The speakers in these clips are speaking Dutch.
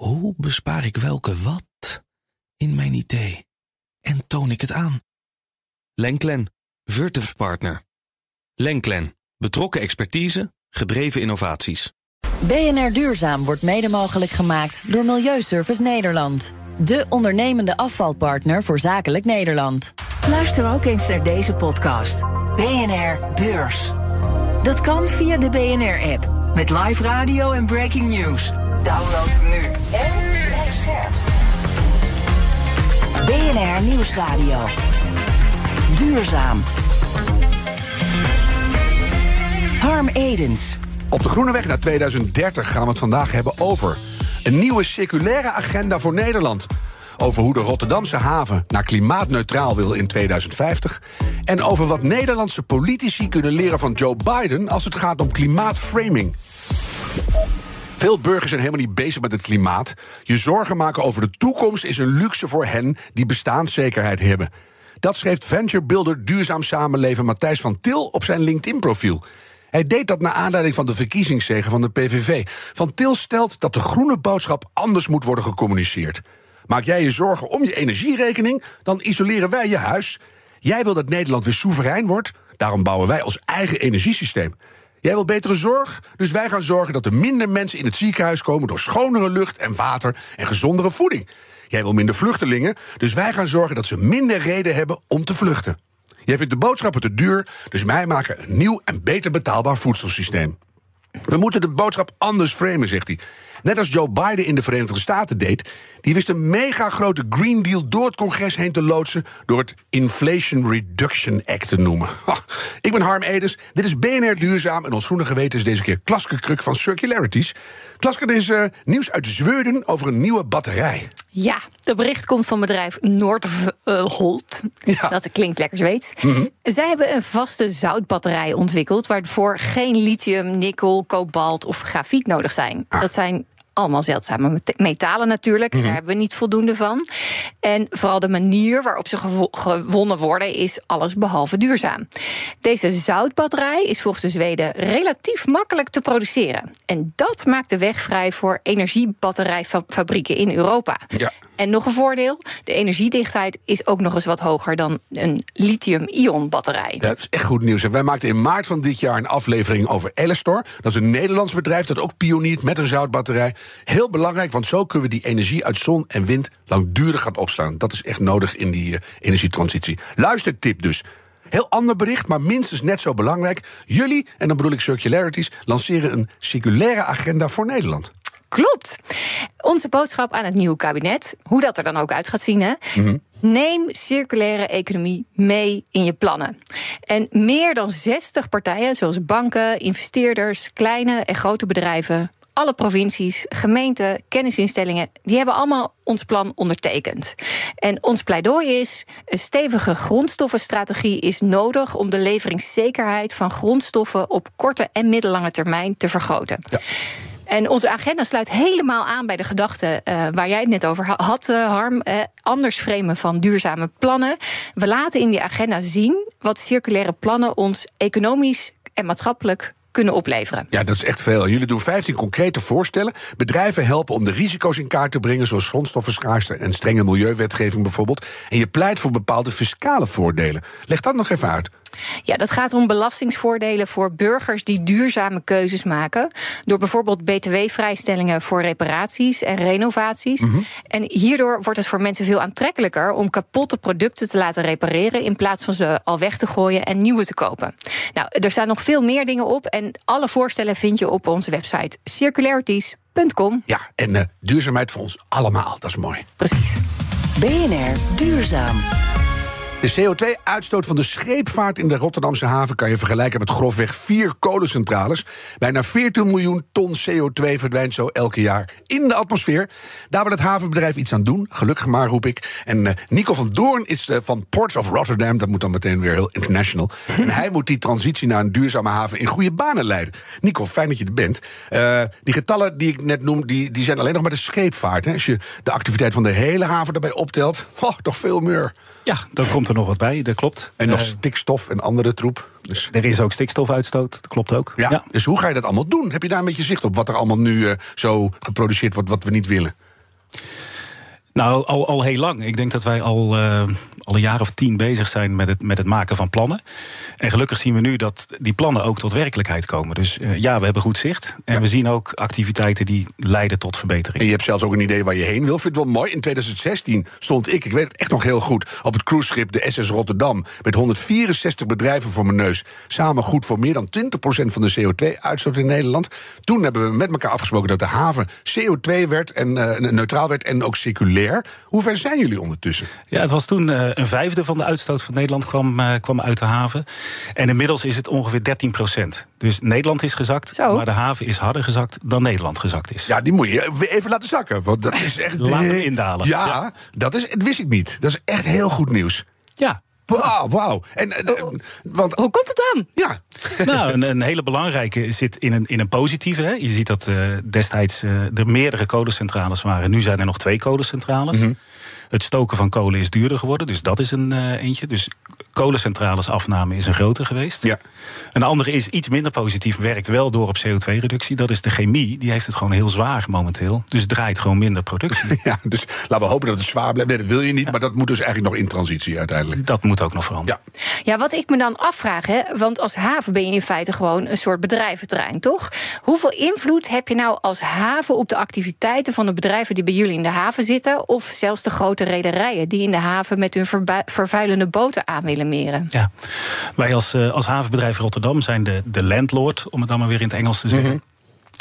Hoe bespaar ik welke wat in mijn idee? En toon ik het aan? Lenklen, Virtuf Partner. Lenklen, betrokken expertise, gedreven innovaties. BNR Duurzaam wordt mede mogelijk gemaakt door Milieuservice Nederland. De ondernemende afvalpartner voor zakelijk Nederland. Luister ook eens naar deze podcast. BNR Beurs. Dat kan via de BNR-app. Met live radio en breaking news. Download hem nu. En blijf scherp. BNR Nieuwsradio. Duurzaam. Harm Edens. Op de Groene Weg naar 2030 gaan we het vandaag hebben over een nieuwe circulaire agenda voor Nederland. Over hoe de Rotterdamse haven naar klimaatneutraal wil in 2050. En over wat Nederlandse politici kunnen leren van Joe Biden als het gaat om klimaatframing. Veel burgers zijn helemaal niet bezig met het klimaat. Je zorgen maken over de toekomst is een luxe voor hen die bestaanszekerheid hebben. Dat schreef venture builder Duurzaam Samenleven Matthijs van Til op zijn LinkedIn-profiel. Hij deed dat naar aanleiding van de verkiezingszegen van de PVV. Van Til stelt dat de groene boodschap anders moet worden gecommuniceerd. Maak jij je zorgen om je energierekening, dan isoleren wij je huis. Jij wil dat Nederland weer soeverein wordt, daarom bouwen wij ons eigen energiesysteem. Jij wil betere zorg, dus wij gaan zorgen dat er minder mensen in het ziekenhuis komen door schonere lucht en water en gezondere voeding. Jij wil minder vluchtelingen, dus wij gaan zorgen dat ze minder reden hebben om te vluchten. Jij vindt de boodschappen te duur, dus wij maken een nieuw en beter betaalbaar voedselsysteem. We moeten de boodschap anders framen, zegt hij. Net als Joe Biden in de Verenigde Staten deed. Die wist een mega grote Green Deal door het congres heen te loodsen. door het Inflation Reduction Act te noemen. Ik ben Harm Edens. Dit is BNR Duurzaam. En ons groene geweten is deze keer Klaske Kruk van Circularities. Klaske, er is uh, nieuws uit Zweden over een nieuwe batterij. Ja, het bericht komt van bedrijf Noordholt. Ja. Dat klinkt lekker Zweeds. Mm Zij hebben een vaste zoutbatterij ontwikkeld... waarvoor geen lithium, nikkel, kobalt of grafiet nodig zijn. Ah. Dat zijn allemaal zeldzame metalen natuurlijk. Daar mhm. hebben we niet voldoende van. En vooral de manier waarop ze gewonnen worden is alles behalve duurzaam. Deze zoutbatterij is volgens de Zweden relatief makkelijk te produceren. En dat maakt de weg vrij voor energiebatterijfabrieken in Europa. Ja. En nog een voordeel: de energiedichtheid is ook nog eens wat hoger dan een lithium-ion batterij. Dat is echt goed nieuws. En wij maakten in maart van dit jaar een aflevering over Elestor. Dat is een Nederlands bedrijf dat ook pioniert met een zoutbatterij. Heel belangrijk, want zo kunnen we die energie uit zon en wind langdurig gaan opslaan. Dat is echt nodig in die uh, energietransitie. Luistertip dus. Heel ander bericht, maar minstens net zo belangrijk. Jullie, en dan bedoel ik Circularities, lanceren een circulaire agenda voor Nederland. Klopt. Onze boodschap aan het nieuwe kabinet, hoe dat er dan ook uit gaat zien, hè? Mhm. Neem circulaire economie mee in je plannen. En meer dan 60 partijen, zoals banken, investeerders, kleine en grote bedrijven, alle provincies, gemeenten, kennisinstellingen, die hebben allemaal ons plan ondertekend. En ons pleidooi is: een stevige grondstoffenstrategie is nodig om de leveringszekerheid van grondstoffen op korte en middellange termijn te vergroten. Ja. En onze agenda sluit helemaal aan bij de gedachte uh, waar jij het net over had, uh, Harm. Uh, anders framen van duurzame plannen. We laten in die agenda zien wat circulaire plannen ons economisch en maatschappelijk kunnen opleveren. Ja, dat is echt veel. Jullie doen 15 concrete voorstellen. Bedrijven helpen om de risico's in kaart te brengen, zoals grondstoffenschaarste en strenge milieuwetgeving bijvoorbeeld. En je pleit voor bepaalde fiscale voordelen. Leg dat nog even uit. Ja, dat gaat om belastingsvoordelen voor burgers die duurzame keuzes maken. Door bijvoorbeeld btw-vrijstellingen voor reparaties en renovaties. Mhm. En hierdoor wordt het voor mensen veel aantrekkelijker om kapotte producten te laten repareren. in plaats van ze al weg te gooien en nieuwe te kopen. Nou, er staan nog veel meer dingen op. En alle voorstellen vind je op onze website circularities.com. Ja, en uh, duurzaamheid voor ons allemaal. Dat is mooi. Precies. BNR Duurzaam. De CO2-uitstoot van de scheepvaart in de Rotterdamse haven kan je vergelijken met grofweg vier kolencentrales. Bijna 14 miljoen ton CO2 verdwijnt zo elke jaar in de atmosfeer. Daar wil het havenbedrijf iets aan doen. Gelukkig maar, roep ik. En uh, Nico van Doorn is uh, van Ports of Rotterdam. Dat moet dan meteen weer heel international. en hij moet die transitie naar een duurzame haven in goede banen leiden. Nico, fijn dat je er bent. Uh, die getallen die ik net noem, die, die zijn alleen nog met de scheepvaart. Hè. Als je de activiteit van de hele haven daarbij optelt, oh, toch veel meer. Ja, dan komt er nog wat bij, dat klopt. En nog uh, stikstof en andere troep. Dus. Er is ook stikstofuitstoot, dat klopt ook. Ja, Dus hoe ga je dat allemaal doen? Heb je daar een beetje zicht op wat er allemaal nu uh, zo geproduceerd wordt wat we niet willen? Nou, al, al heel lang. Ik denk dat wij al, uh, al een jaar of tien bezig zijn met het, met het maken van plannen. En gelukkig zien we nu dat die plannen ook tot werkelijkheid komen. Dus uh, ja, we hebben goed zicht. En ja. we zien ook activiteiten die leiden tot verbetering. En je hebt zelfs ook een idee waar je heen wil. Vind het wel mooi. In 2016 stond ik, ik weet het echt nog heel goed, op het cruiseschip de SS Rotterdam. Met 164 bedrijven voor mijn neus. Samen goed voor meer dan 20% van de CO2-uitstoot in Nederland. Toen hebben we met elkaar afgesproken dat de haven CO2 werd en uh, neutraal werd en ook circulair. Hoe ver zijn jullie ondertussen? Ja, het was toen uh, een vijfde van de uitstoot van Nederland kwam, uh, kwam uit de haven. En inmiddels is het ongeveer 13 procent. Dus Nederland is gezakt, Zo. maar de haven is harder gezakt dan Nederland gezakt is. Ja, die moet je even laten zakken. Want dat is echt. Laten indalen. Ja, ja, dat is, dat wist ik niet. Dat is echt heel goed nieuws. Ja, Wauw, wauw. En, en, want, Hoe komt het dan? Ja. Nou, een, een, hele belangrijke zit in een, in een positieve. Hè. Je ziet dat uh, destijds uh, er meerdere kolencentrales waren. Nu zijn er nog twee kolencentrales. Mm -hmm. Het stoken van kolen is duurder geworden, dus dat is een uh, eentje. Dus kolencentrales afname is een groter geweest. Ja. Een andere is iets minder positief, werkt wel door op CO2-reductie. Dat is de chemie, die heeft het gewoon heel zwaar momenteel. Dus draait gewoon minder productie. Ja, dus laten we hopen dat het zwaar blijft. Nee, dat wil je niet, ja. maar dat moet dus eigenlijk nog in transitie uiteindelijk. Dat moet ook nog veranderen. Ja, ja wat ik me dan afvraag, hè, want als haven ben je in feite gewoon een soort bedrijventerrein, toch? Hoeveel invloed heb je nou als haven op de activiteiten van de bedrijven die bij jullie in de haven zitten? Of zelfs de grote rederijen die in de haven met hun vervuilende boten aan willen meren? Ja, wij als, uh, als havenbedrijf Rotterdam zijn de, de landlord, om het dan maar weer in het Engels te zeggen. Mm -hmm.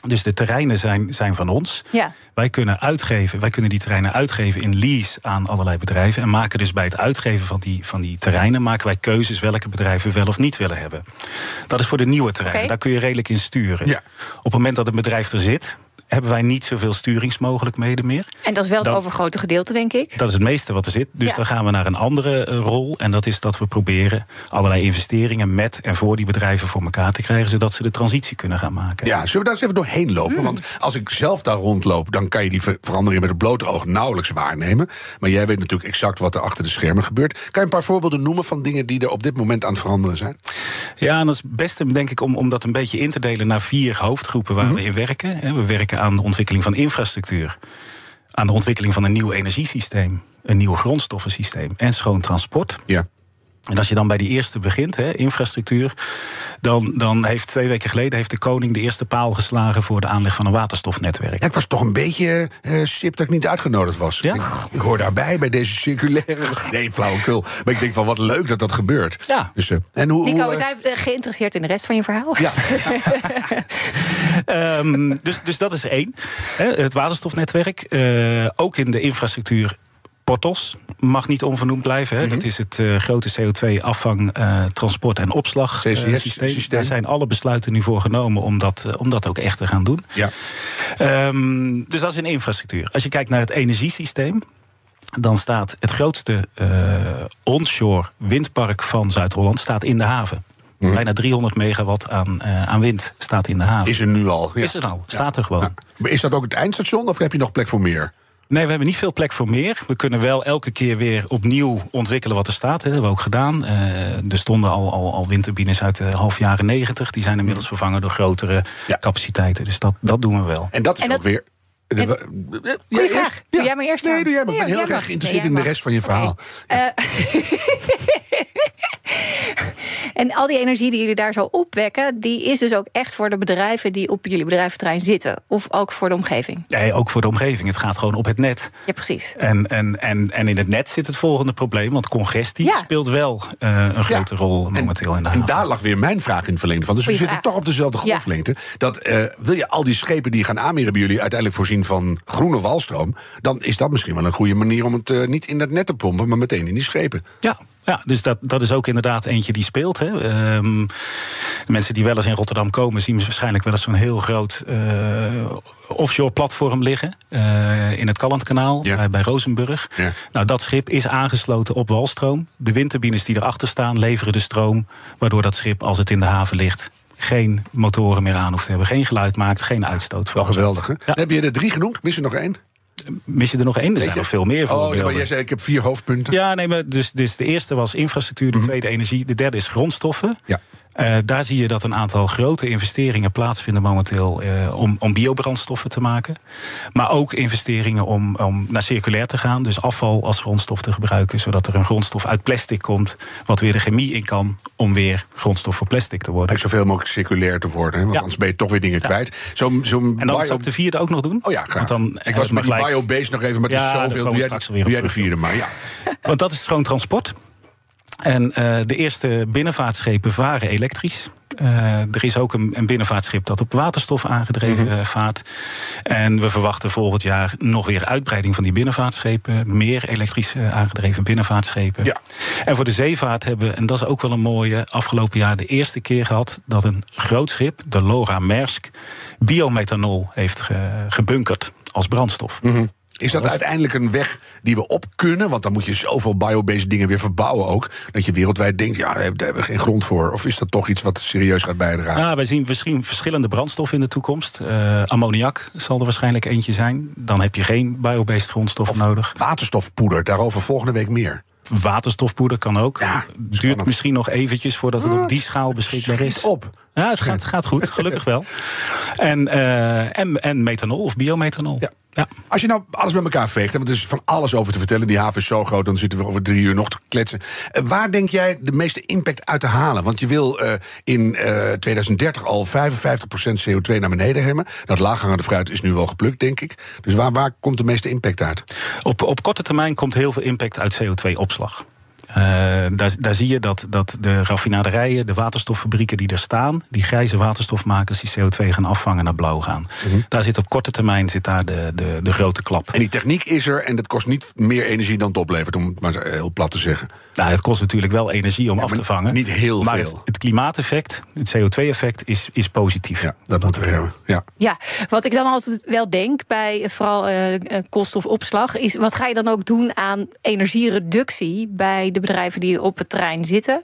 Dus de terreinen zijn, zijn van ons. Ja. Wij kunnen uitgeven, wij kunnen die terreinen uitgeven in lease aan allerlei bedrijven. En maken dus bij het uitgeven van die, van die terreinen, maken wij keuzes welke bedrijven wel of niet willen hebben. Dat is voor de nieuwe terreinen. Okay. Daar kun je redelijk in sturen. Ja. Op het moment dat een bedrijf er zit, hebben wij niet zoveel sturingsmogelijkheden meer. En dat is wel het dan, overgrote gedeelte, denk ik. Dat is het meeste wat er zit. Dus Ja. dan gaan we naar een andere uh, rol. En dat is dat we proberen allerlei investeringen met en voor die bedrijven voor elkaar te krijgen, zodat ze de transitie kunnen gaan maken. Ja, zullen we daar eens even doorheen lopen? Mm. Want als ik zelf daar rondloop, dan kan je die ver- verandering met het blote oog nauwelijks waarnemen. Maar jij weet natuurlijk exact wat er achter de schermen gebeurt. Kan je een paar voorbeelden noemen van dingen die er op dit moment aan het veranderen zijn? Ja, en dat is het beste, denk ik, om, om dat een beetje in te delen naar vier hoofdgroepen waar we in werken. Hè. We werken aan de ontwikkeling van infrastructuur, aan de ontwikkeling van een nieuw energiesysteem, een nieuw grondstoffensysteem en schoon transport. Ja. En als je dan bij die eerste begint, hè, infrastructuur, dan, dan heeft twee weken geleden heeft de koning de eerste paal geslagen voor de aanleg van een waterstofnetwerk. Ja, ik was toch een beetje uh, sip dat ik niet uitgenodigd was. Ja? Ik, ik, hoor daarbij bij deze circulaire. Nee, flauwekul. Maar ik denk van wat leuk dat dat gebeurt. Ja. Dus, uh, en hoe, Nico, hoe, we uh, zijn geïnteresseerd in de rest van je verhaal. Ja. um, dus, dus dat is één. Hè, het waterstofnetwerk. Uh, ook in de infrastructuur Portos mag niet onvernoemd blijven. Hè. Mm -hmm. Dat is het uh, grote CO2-afvang, uh, transport en opslagsysteem. Uh, Daar zijn alle besluiten nu voor genomen om dat, om dat ook echt te gaan doen. Ja. Um, dus dat is in infrastructuur. Als je kijkt naar het energiesysteem. Dan staat het grootste onshore windpark van Zuid-Holland staat in de haven. Mm. Bijna 300 megawatt aan, uh, aan wind staat in de haven. Is er nu al? Ja. Is er al, staat er gewoon. Ja. Maar is dat ook het eindstation of heb je nog plek voor meer? Nee, we hebben niet veel plek voor meer. We kunnen wel elke keer weer opnieuw ontwikkelen wat er staat. Dat hebben we ook gedaan. Uh, er stonden al, al, al windturbines uit de half jaren negentig. Die zijn inmiddels vervangen door grotere ja. capaciteiten. Dus dat, dat doen we wel. En dat is en dat... ook weer... En, ja, Goeie vraag. Doe jij maar eerst Nee, doe jij maar. Ik ben heel erg geïnteresseerd nee, in de rest van je verhaal. Okay. Uh, en al die energie die jullie daar zo opwekken... die is dus ook echt voor de bedrijven die op jullie bedrijventerrein zitten? Of ook voor de omgeving? Nee, ook voor de omgeving. Het gaat gewoon op het net. Ja, precies. En, en, en, en in het net zit het volgende probleem. Want congestie ja. speelt wel uh, een grote ja. rol momenteel en, in de haven. En daar lag weer mijn vraag in het verlengde van. Dus Goeie we zitten toch op dezelfde golflengte. Dat uh, wil je al die schepen die gaan aanmeren bij jullie... uiteindelijk voorzien van groene walstroom... dan is dat misschien wel een goede manier om het uh, niet in het net te pompen... maar meteen in die schepen. Ja, ja, dus dat, dat is ook inderdaad eentje die speelt. Hè. Um, mensen die wel eens in Rotterdam komen, zien waarschijnlijk wel eens zo'n heel groot uh, offshore platform liggen. Uh, in het Kallandkanaal, ja. bij, bij Rozenburg. Ja. Nou, dat schip is aangesloten op walstroom. De windturbines die erachter staan, leveren de stroom. Waardoor dat schip, als het in de haven ligt, geen motoren meer aan hoeft te hebben. Geen geluid maakt, geen uitstoot. Wel geweldig, hè? Ja. Heb je er drie genoemd? Mis er nog één? Mis je er nog één? Er zijn nog veel meer voorbeelden. Oh, maar jij zei, ik heb vier hoofdpunten. Ja, nee, maar dus, dus de eerste was infrastructuur, de -hmm. tweede energie, de derde is grondstoffen. Ja. Uh, daar zie je dat een aantal grote investeringen plaatsvinden momenteel uh, om, om biobrandstoffen te maken. Maar ook investeringen om, om naar circulair te gaan. Dus afval als grondstof te gebruiken, zodat er een grondstof uit plastic komt, wat weer de chemie in kan om weer grondstof voor plastic te worden. En zoveel mogelijk circulair te worden, want ja. anders ben je toch weer dingen ja. kwijt. Zo, zo en dan bio... zou ik de vierde ook nog doen. Oh ja, graag. Want dan, ik was met die biobase nog even, maar het is zoveel. Doe jij, doe jij de vierde maar, ja. Want dat is schoon transport. En uh, de eerste binnenvaartschepen varen elektrisch. Uh, er is ook een, een, binnenvaartschip dat op waterstof aangedreven mm -hmm. vaart. En we verwachten volgend jaar nog weer uitbreiding van die binnenvaartschepen. Meer elektrisch aangedreven binnenvaartschepen. Ja. En voor de zeevaart hebben we, en dat is ook wel een mooie, afgelopen jaar de eerste keer gehad dat een groot schip, de Lora Maersk, biomethanol heeft ge, gebunkerd als brandstof. Mm -hmm. Is dat uiteindelijk een weg die we op kunnen? Want dan moet je zoveel biobased dingen weer verbouwen ook. Dat je wereldwijd denkt, ja, daar hebben we geen grond voor. Of is dat toch iets wat serieus gaat bijdragen? Ja, wij zien misschien verschillende brandstoffen in de toekomst. Uh, ammoniak zal er waarschijnlijk eentje zijn. Dan heb je geen biobased grondstof of nodig. Waterstofpoeder, daarover volgende week meer. Waterstofpoeder kan ook. Ja, Duurt misschien nog eventjes voordat het op die schaal beschikbaar is. op. Ja, het gaat, gaat goed, gelukkig wel. En, uh, en, en methanol of biomethanol. Ja. Ja. Als je nou alles met elkaar veegt, want er is van alles over te vertellen. Die haven is zo groot, dan zitten we over drie uur nog te kletsen. Uh, waar denk jij de meeste impact uit te halen? Want je wil uh, in 2030 al 55% CO2 naar beneden hebben. Nou, het laaghangende fruit is nu wel geplukt, denk ik. Dus waar, waar komt de meeste impact uit? Op, op korte termijn komt heel veel impact uit CO2-opslag. Uh, daar, daar, zie je dat, dat de raffinaderijen, de waterstoffabrieken die er staan, die grijze waterstofmakers die CO2 gaan afvangen naar blauw gaan. Mm -hmm. Daar zit op korte termijn zit daar de, de, de grote klap. En die techniek is er en dat kost niet meer energie dan het oplevert, om het maar heel plat te zeggen. Nou, het kost natuurlijk wel energie om ja, af te vangen. Niet heel maar veel. Het, het klimaateffect, het CO2-effect, is, is positief. Ja, dat moeten we hebben. Ja. ja, wat ik dan altijd wel denk bij vooral uh, koolstofopslag, is wat ga je dan ook doen aan energiereductie bij de bedrijven die op het terrein zitten.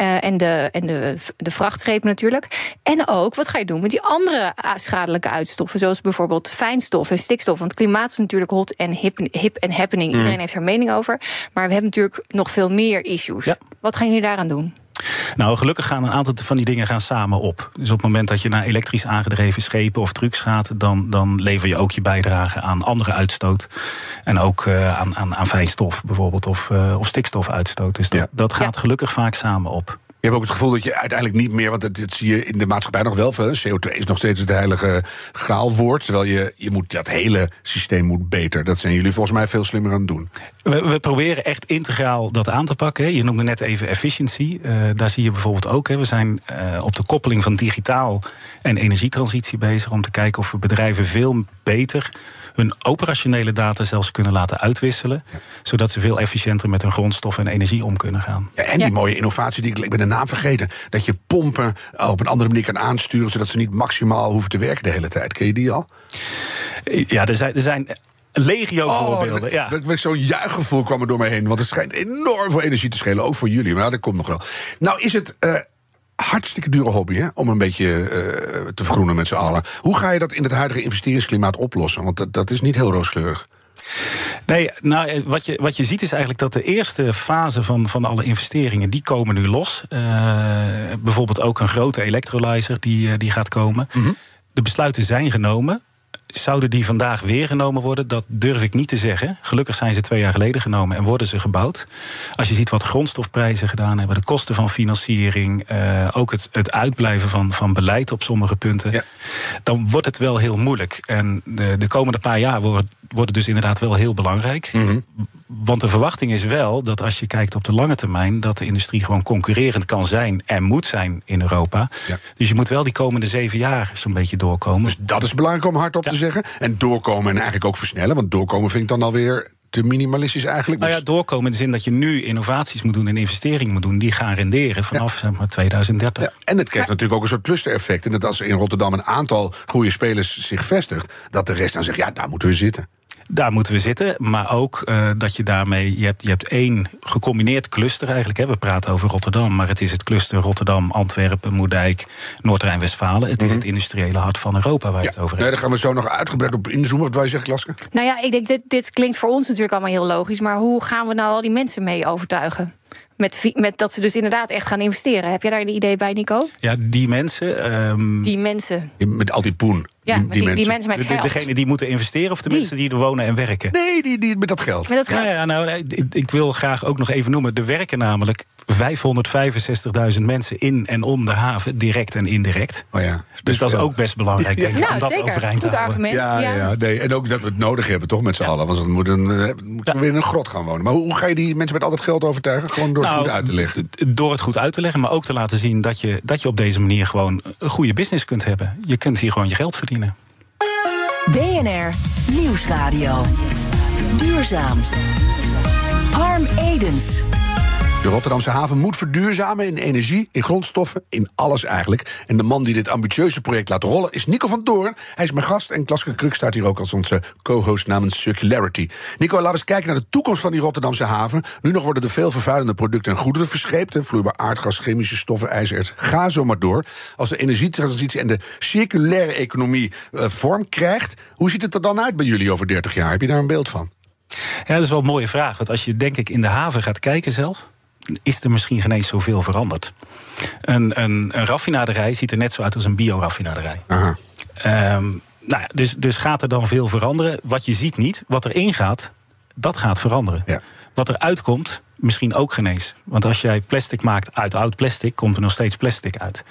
Uh, en de, en de, de vrachtschepen natuurlijk. En ook, wat ga je doen met die andere schadelijke uitstoffen, zoals bijvoorbeeld fijnstof en stikstof? Want klimaat is natuurlijk hot en hip, hip en happening. Mm. Iedereen heeft er mening over. Maar we hebben natuurlijk nog veel meer issues. Ja. Wat gaan jullie daaraan doen? Nou, gelukkig gaan een aantal van die dingen gaan samen op. Dus op het moment dat je naar elektrisch aangedreven schepen of trucks gaat, dan, dan lever je ook je bijdrage aan andere uitstoot. En ook uh, aan, aan, aan fijnstof bijvoorbeeld, of, uh, of stikstofuitstoot. Dus dat, ja. dat gaat ja. gelukkig vaak samen op. Je hebt ook het gevoel dat je uiteindelijk niet meer, want dat, zie je in de maatschappij nog wel veel. CO2 is nog steeds het heilige graalwoord. Terwijl je, je moet, dat hele systeem moet beter. Dat zijn jullie volgens mij veel slimmer aan het doen. We, we proberen echt integraal dat aan te pakken. Je noemde net even efficiency. Uh, daar zie je bijvoorbeeld ook. Hè. We zijn uh, op de koppeling van digitaal en energietransitie bezig om te kijken of we bedrijven veel beter hun operationele data zelfs kunnen laten uitwisselen. Ja. Zodat ze veel efficiënter met hun grondstof en energie om kunnen gaan. Ja, en die ja. mooie innovatie, die ik ben de naam vergeten. Dat je pompen op een andere manier kan aansturen. Zodat ze niet maximaal hoeven te werken de hele tijd. Ken je die al? Ja, er zijn. Er zijn legio oh, voorbeelden. Ja. Zo'n juichgevoel kwam er door me heen. Want het schijnt enorm veel energie te schelen. Ook voor jullie. Maar dat komt nog wel. Nou is het... Uh, hartstikke dure hobby hè, om een beetje uh, te vergroenen met z'n allen. Hoe ga je dat in het huidige investeringsklimaat oplossen? Want dat, dat is niet heel rooskleurig. Nee, nou, wat je, wat je ziet is eigenlijk dat de eerste fase van, van alle investeringen... die komen nu los. Uh, bijvoorbeeld ook een grote electrolyzer die, die gaat komen. Mm -hmm. De besluiten zijn genomen zouden die vandaag weer genomen worden? Dat durf ik niet te zeggen. Gelukkig zijn ze twee jaar geleden genomen en worden ze gebouwd. Als je ziet wat grondstofprijzen gedaan hebben, de kosten van financiering, uh, ook het, het uitblijven van, van beleid op sommige punten, ja. dan wordt het wel heel moeilijk. En de, de komende paar jaar worden, worden dus inderdaad wel heel belangrijk. Mm -hmm. Want de verwachting is wel dat als je kijkt op de lange termijn, dat de industrie gewoon concurrerend kan zijn en moet zijn in Europa. Ja. Dus je moet wel die komende zeven jaar zo'n beetje doorkomen. Dus dat is belangrijk om hardop ja. te zeggen. En doorkomen en eigenlijk ook versnellen. Want doorkomen vind ik dan alweer te minimalistisch eigenlijk. Nou ja, doorkomen in de zin dat je nu innovaties moet doen en investeringen moet doen die gaan renderen vanaf ja. zeg maar 2030. Ja, en het krijgt ja. natuurlijk ook een soort cluster-effect. En dat als er in Rotterdam een aantal goede spelers zich vestigt, dat de rest dan zegt: ja, daar moeten we zitten. Daar moeten we zitten, maar ook uh, dat je daarmee. Je hebt, je hebt één gecombineerd cluster eigenlijk. Hè. We praten over Rotterdam, maar het is het cluster Rotterdam, Antwerpen, Moerdijk, Noord-Rijn-Westfalen. Het is mm -hmm. het industriële hart van Europa waar je het over hebt. Nee, daar gaan we zo nog uitgebreid op inzoomen. Wat wij zeggen, Laske? Nou ja, ik denk, dit, dit klinkt voor ons natuurlijk allemaal heel logisch. Maar hoe gaan we nou al die mensen mee overtuigen? Met, met dat ze dus inderdaad echt gaan investeren. Heb jij daar een idee bij, Nico? Ja, die mensen. Um, die mensen. Met al die poen. Ja, die, die, mensen. die mensen met de, geld. Degene die moeten investeren of de Die. mensen die er wonen en werken? Nee, die, die met dat geld. Met dat geld. Ja, ja, nou, ik, ik wil graag ook nog even noemen. Er werken namelijk 565.000 mensen in en om de haven, direct en indirect. Oh ja, Dus dat is ook best belangrijk, denk ik, Nou, om dat zeker. overeind te Goed houden. argument. Ja, ja. ja. nee. En ook dat we het nodig hebben, toch, met z'n allen. Want dan moeten we, eh, moeten we weer in een grot gaan wonen. Maar hoe, hoe ga je die mensen met al dat geld overtuigen? Gewoon door het Nou, goed uit te leggen. Door het goed uit te leggen, maar ook te laten zien dat je, dat je op deze manier gewoon een goede business kunt hebben. Je kunt hier gewoon je geld verdienen. BNR Nieuwsradio. Duurzaam. Harm Edens. De Rotterdamse haven moet verduurzamen in energie, in grondstoffen, in alles eigenlijk. En de man die dit ambitieuze project laat rollen is Nico van Doorn. Hij is mijn gast en Klaske Kruk staat hier ook als onze co-host namens Circularity. Nico, laten we eens kijken naar de toekomst van die Rotterdamse haven. Nu nog worden er veel vervuilende producten en goederen verscheept. Vloeibaar aardgas, chemische stoffen, ijzererts. Ga zo maar door. Als de energietransitie en de circulaire economie eh, vorm krijgt... hoe ziet het er dan uit bij jullie over 30 jaar? Heb je daar een beeld van? Ja, dat is wel een mooie vraag. Want als je denk ik in de haven gaat kijken zelf, is er misschien geen eens zoveel veranderd. Een, een, een raffinaderij ziet er net zo uit als een bioraffinaderij. Aha. Ehm, nou ja, dus, dus gaat er dan veel veranderen? Wat je ziet niet, wat erin gaat, dat gaat veranderen. Ja. Wat er uitkomt, misschien ook geen eens. Want als jij plastic maakt uit oud plastic, komt er nog steeds plastic uit.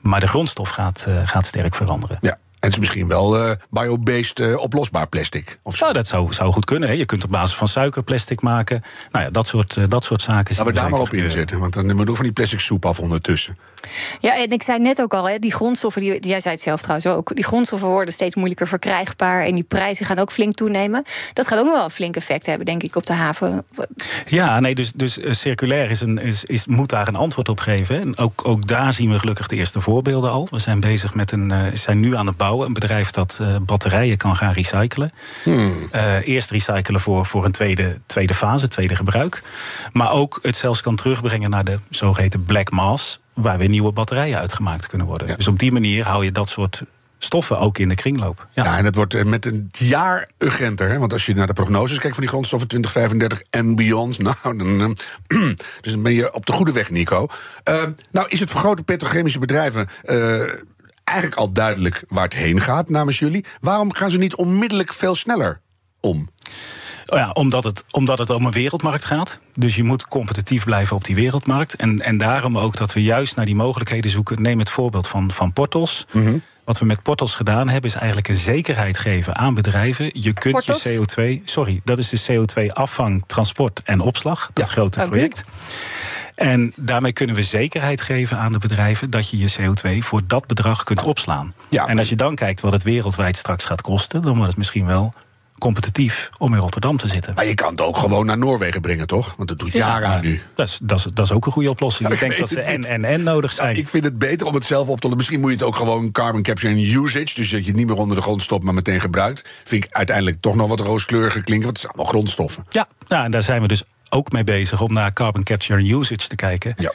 Maar de grondstof gaat, eh, gaat sterk veranderen. Ja. En het is misschien wel eh biobased eh, oplosbaar plastic. Of zo. Nou, dat zou, zou goed kunnen. Hè. Je kunt op basis van suiker plastic maken. Nou ja, dat soort, eh, dat soort zaken. Laten we daar maar op inzetten, want dan moet ook van die plastic soep af ondertussen. Ja, en ik zei net ook al, hè, die grondstoffen, die, jij zei het zelf trouwens ook, die grondstoffen worden steeds moeilijker verkrijgbaar en die prijzen gaan ook flink toenemen. Dat gaat ook nog wel een flink effect hebben, denk ik, op de haven. Ja, nee, dus, dus circulair is een, is, is, moet daar een antwoord op geven. hè. En ook, ook daar zien we gelukkig de eerste voorbeelden al. We zijn bezig met een, zijn nu aan het bouwen, een bedrijf dat eh, batterijen kan gaan recyclen. Eh, eerst recyclen voor, voor een tweede, tweede fase, tweede gebruik. Maar ook het zelfs kan terugbrengen naar de zogeheten black mass, waar weer nieuwe batterijen uitgemaakt kunnen worden. Dus op die manier hou je dat soort stoffen ook in de kringloop. Ja. Ja, en het wordt eh, met een jaar urgenter. Hè? Want als je naar de prognoses kijkt van die grondstoffen 2035 en beyond. Nou, dan, eh, dus dan ben je op de goede weg, Nico. Eh, nou, is het voor grote petrochemische bedrijven. Eigenlijk al duidelijk waar het heen gaat namens jullie. Waarom gaan ze niet onmiddellijk veel sneller om? Oh ja, omdat, het, omdat het om een wereldmarkt gaat. Dus je moet competitief blijven op die wereldmarkt. En, en daarom ook dat we juist naar die mogelijkheden zoeken. Neem het voorbeeld van, van Portos. Wat we met Portos gedaan hebben, is eigenlijk een zekerheid geven aan bedrijven. Je kunt Portos? je CO2, sorry, dat is de CO2-afvang, transport en opslag. Dat Ja. grote project. En daarmee kunnen we zekerheid geven aan de bedrijven dat je je CO2 voor dat bedrag kunt opslaan. Ja, en als je dan kijkt wat het wereldwijd straks gaat kosten, dan wordt het misschien wel competitief om in Rotterdam te zitten. Maar je kan het ook gewoon naar Noorwegen brengen, toch? Want dat doet jaren aan nu. Dat is, dat, is, dat is ook een goede oplossing. Ja, ik ik denk dat ze en en en nodig Ja, zijn. ik vind het beter om het zelf op te lossen. Misschien moet je het ook gewoon carbon capture en usage. Dus dat je het niet meer onder de grond stopt, maar meteen gebruikt. Vind ik uiteindelijk toch nog wat rooskleuriger klinken. Want het zijn allemaal grondstoffen. Ja, nou, en daar zijn we dus ook mee bezig om naar carbon capture en usage te kijken. Ja.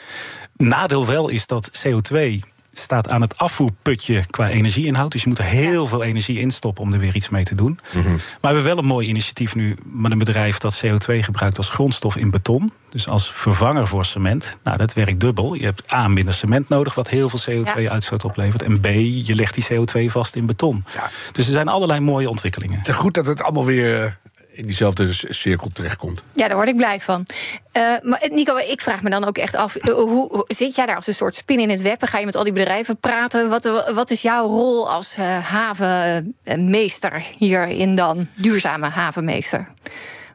Nadeel wel is dat CO2 staat aan het afvoerputje qua energieinhoud. Dus je moet er heel veel energie in stoppen om er weer iets mee te doen. Mhm. Maar we hebben wel een mooi initiatief nu met een bedrijf dat CO2 gebruikt als grondstof in beton. Dus als vervanger voor cement. Nou, dat werkt dubbel. Je hebt A, minder cement nodig, wat heel veel CO2-uitstoot oplevert. En B, je legt die CO2 vast in beton. Ja. Dus er zijn allerlei mooie ontwikkelingen. Het is goed dat het allemaal weer eh, in diezelfde cirkel terechtkomt. Ja, daar word ik blij van. Eh, maar Nico, ik vraag me dan ook echt af: eh, hoe, zit jij daar als een soort spin in het web? En ga je met al die bedrijven praten? Wat, wat is jouw rol als eh, havenmeester hierin dan? Duurzame havenmeester?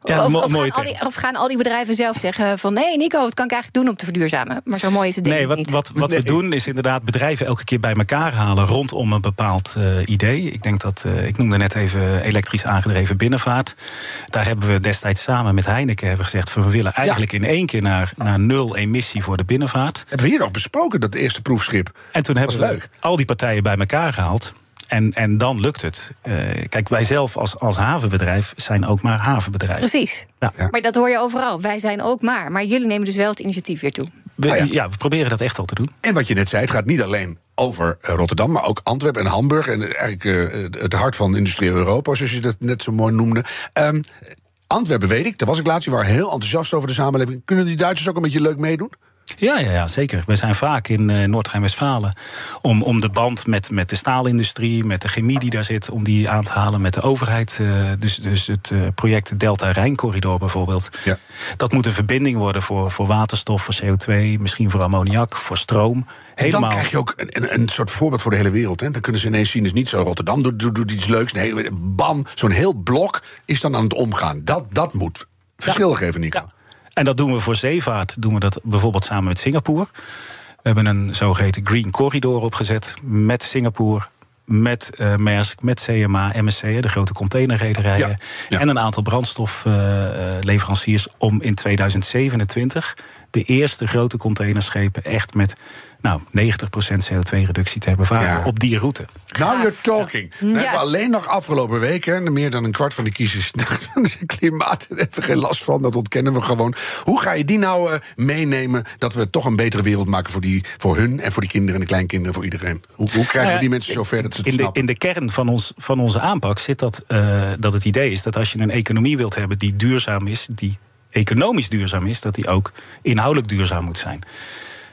Ja, of, mo- of, mooie gaan al die, of gaan al die bedrijven zelf zeggen van... nee, Nico, wat kan ik eigenlijk doen om te verduurzamen? Maar zo mooi is het ding Nee, wat, niet. wat, wat Nee. we doen is inderdaad bedrijven elke keer bij elkaar halen rondom een bepaald eh, idee. Ik denk dat, eh, ik noemde net even elektrisch aangedreven binnenvaart. Daar hebben we destijds samen met Heineken hebben gezegd: van, we willen eigenlijk in één keer naar, naar nul emissie voor de binnenvaart. Hebben we hier nog besproken, dat eerste proefschip? En toen hebben we leuk. al die partijen bij elkaar gehaald. En, en dan lukt het. Eh, kijk, wij zelf als, als havenbedrijf zijn ook maar havenbedrijf. Precies. Ja. Ja. Maar dat hoor je overal. Wij zijn ook maar. Maar jullie nemen dus wel het initiatief weer toe. We, Ah, ja. ja. we proberen dat echt al te doen. En wat je net zei, het gaat niet alleen over eh, Rotterdam, maar ook Antwerpen en Hamburg. En eigenlijk eh, het hart van industrieel Europa, zoals je dat net zo mooi noemde. Ehm, Antwerpen weet ik, daar was ik laatst, die waren heel enthousiast over de samenleving. Kunnen die Duitsers ook een beetje leuk meedoen? Ja, ja, ja, zeker. We zijn vaak in uh, Noord-Rijn-Westfalen om, om de band met, met de staalindustrie, met de chemie die daar zit, om die aan te halen met de overheid. Uh, dus, dus het uh, project Delta Rijncorridor bijvoorbeeld. Ja. Dat moet een verbinding worden voor, voor waterstof, voor CO2, misschien voor ammoniak, voor stroom. Helemaal. dan krijg je ook een, een, soort voorbeeld voor de hele wereld. Hè. Dan kunnen ze ineens zien, is niet zo Rotterdam doet, doet, doet iets leuks. Nee, bam, zo'n heel blok is dan aan het omgaan. Dat, dat moet verschil ja. geven, Nico. Ja. En dat doen we voor zeevaart, doen we dat bijvoorbeeld samen met Singapore. We hebben een zogeheten Green Corridor opgezet met Singapore, met uh, Maersk, met CMA, MSC, de grote containerrederijen. Ja, ja. En een aantal brandstofleveranciers uh, om in 2027 de eerste grote containerschepen echt met nou, 90% CO2-reductie te hebben varen ja. op die route. Now you're talking. We hebben alleen nog afgelopen weken, meer dan een kwart van de kiezers dacht van het klimaat, daar hebben we geen last van, dat ontkennen we gewoon. Hoe ga je die nou uh, meenemen dat we toch een betere wereld maken voor, die, voor hun en voor die kinderen en de kleinkinderen, voor iedereen? Hoe, hoe krijgen we die mensen zover dat ze het in snappen? De, in de kern van, ons, van onze aanpak zit dat, uh, dat het idee is dat als je een economie wilt hebben die duurzaam is, die economisch duurzaam is, dat die ook inhoudelijk duurzaam moet zijn.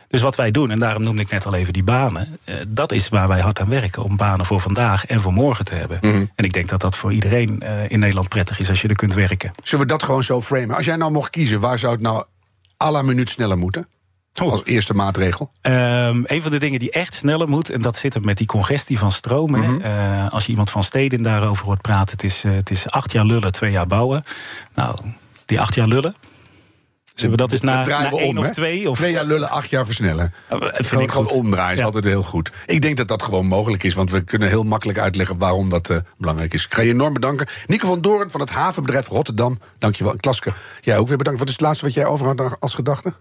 Dus wat wij doen, en daarom noemde ik net al even die banen, uh, dat is waar wij hard aan werken. Om banen voor vandaag en voor morgen te hebben. Mm -hmm. En ik denk dat dat voor iedereen uh, in Nederland prettig is als je er kunt werken. Zullen we dat gewoon zo framen? Als jij nou mocht kiezen, waar zou het nou à la minuut sneller moeten? Oh. Als eerste maatregel? Um, een van de dingen die echt sneller moet, en dat zit er met die congestie van stroom. Mm -hmm. uh, als je iemand van steden daarover hoort praten, het is, het is acht jaar lullen, twee jaar bouwen. Nou, die acht jaar lullen. Zullen we dat eens naar, naar we één om, of twee? Of... Twee jaar lullen, acht jaar versnellen. Uh, vind gewoon, ik gewoon omdraaien is ja. altijd heel goed. Ik denk dat dat gewoon mogelijk is, want we kunnen heel makkelijk uitleggen waarom dat uh, belangrijk is. Ik ga je enorm bedanken. Nico van Doorn van het havenbedrijf Rotterdam. Dankjewel. Klaske, jij ook weer bedankt. Wat is het laatste wat jij over had als gedachte?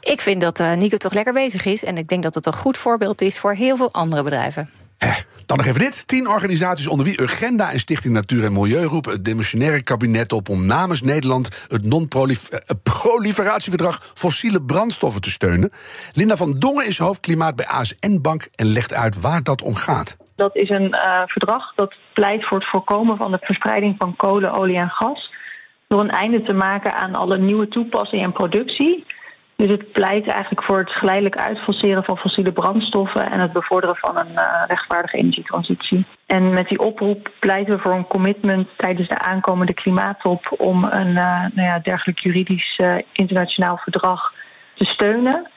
Ik vind dat uh, Nico toch lekker bezig is. En ik denk dat het een goed voorbeeld is voor heel veel andere bedrijven. Eh, dan nog even dit. Tien organisaties onder wie Urgenda en Stichting Natuur en Milieu roepen het demissionaire kabinet op om namens Nederland het non-proliferatieverdrag fossiele brandstoffen te steunen. Linda van Dongen is hoofdklimaat bij ASN Bank en legt uit waar dat om gaat. Dat is een uh, verdrag dat pleit voor het voorkomen van de verspreiding van kolen, olie en gas. Door een einde te maken aan alle nieuwe toepassingen en productie. Dus het pleit eigenlijk voor het geleidelijk uitfaseren van fossiele brandstoffen en het bevorderen van een uh, rechtvaardige energietransitie. En met die oproep pleiten we voor een commitment tijdens de aankomende klimaattop om een uh, nou ja, dergelijk juridisch uh, internationaal verdrag te steunen.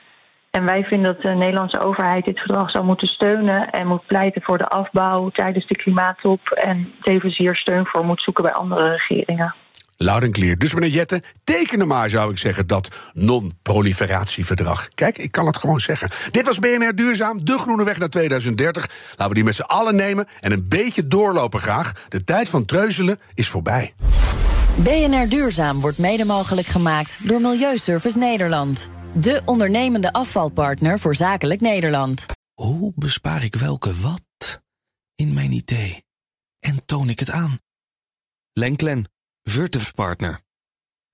En wij vinden dat de Nederlandse overheid dit verdrag zou moeten steunen en moet pleiten voor de afbouw tijdens de klimaattop en tevens hier steun voor moet zoeken bij andere regeringen. Loud en clear. Dus meneer Jette, tekenen maar, zou ik zeggen, dat non-proliferatieverdrag. Kijk, ik kan het gewoon zeggen. Dit was BNR Duurzaam, de groene weg naar 2030. Laten we die met z'n allen nemen en een beetje doorlopen graag. De tijd van treuzelen is voorbij. BNR Duurzaam wordt mede mogelijk gemaakt door Milieuservice Nederland. De ondernemende afvalpartner voor zakelijk Nederland. Hoe bespaar ik welke wat in mijn idee? En toon ik het aan? Lenklen. Virtuf Partner.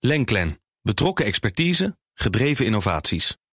Lenklen. Betrokken expertise, gedreven innovaties.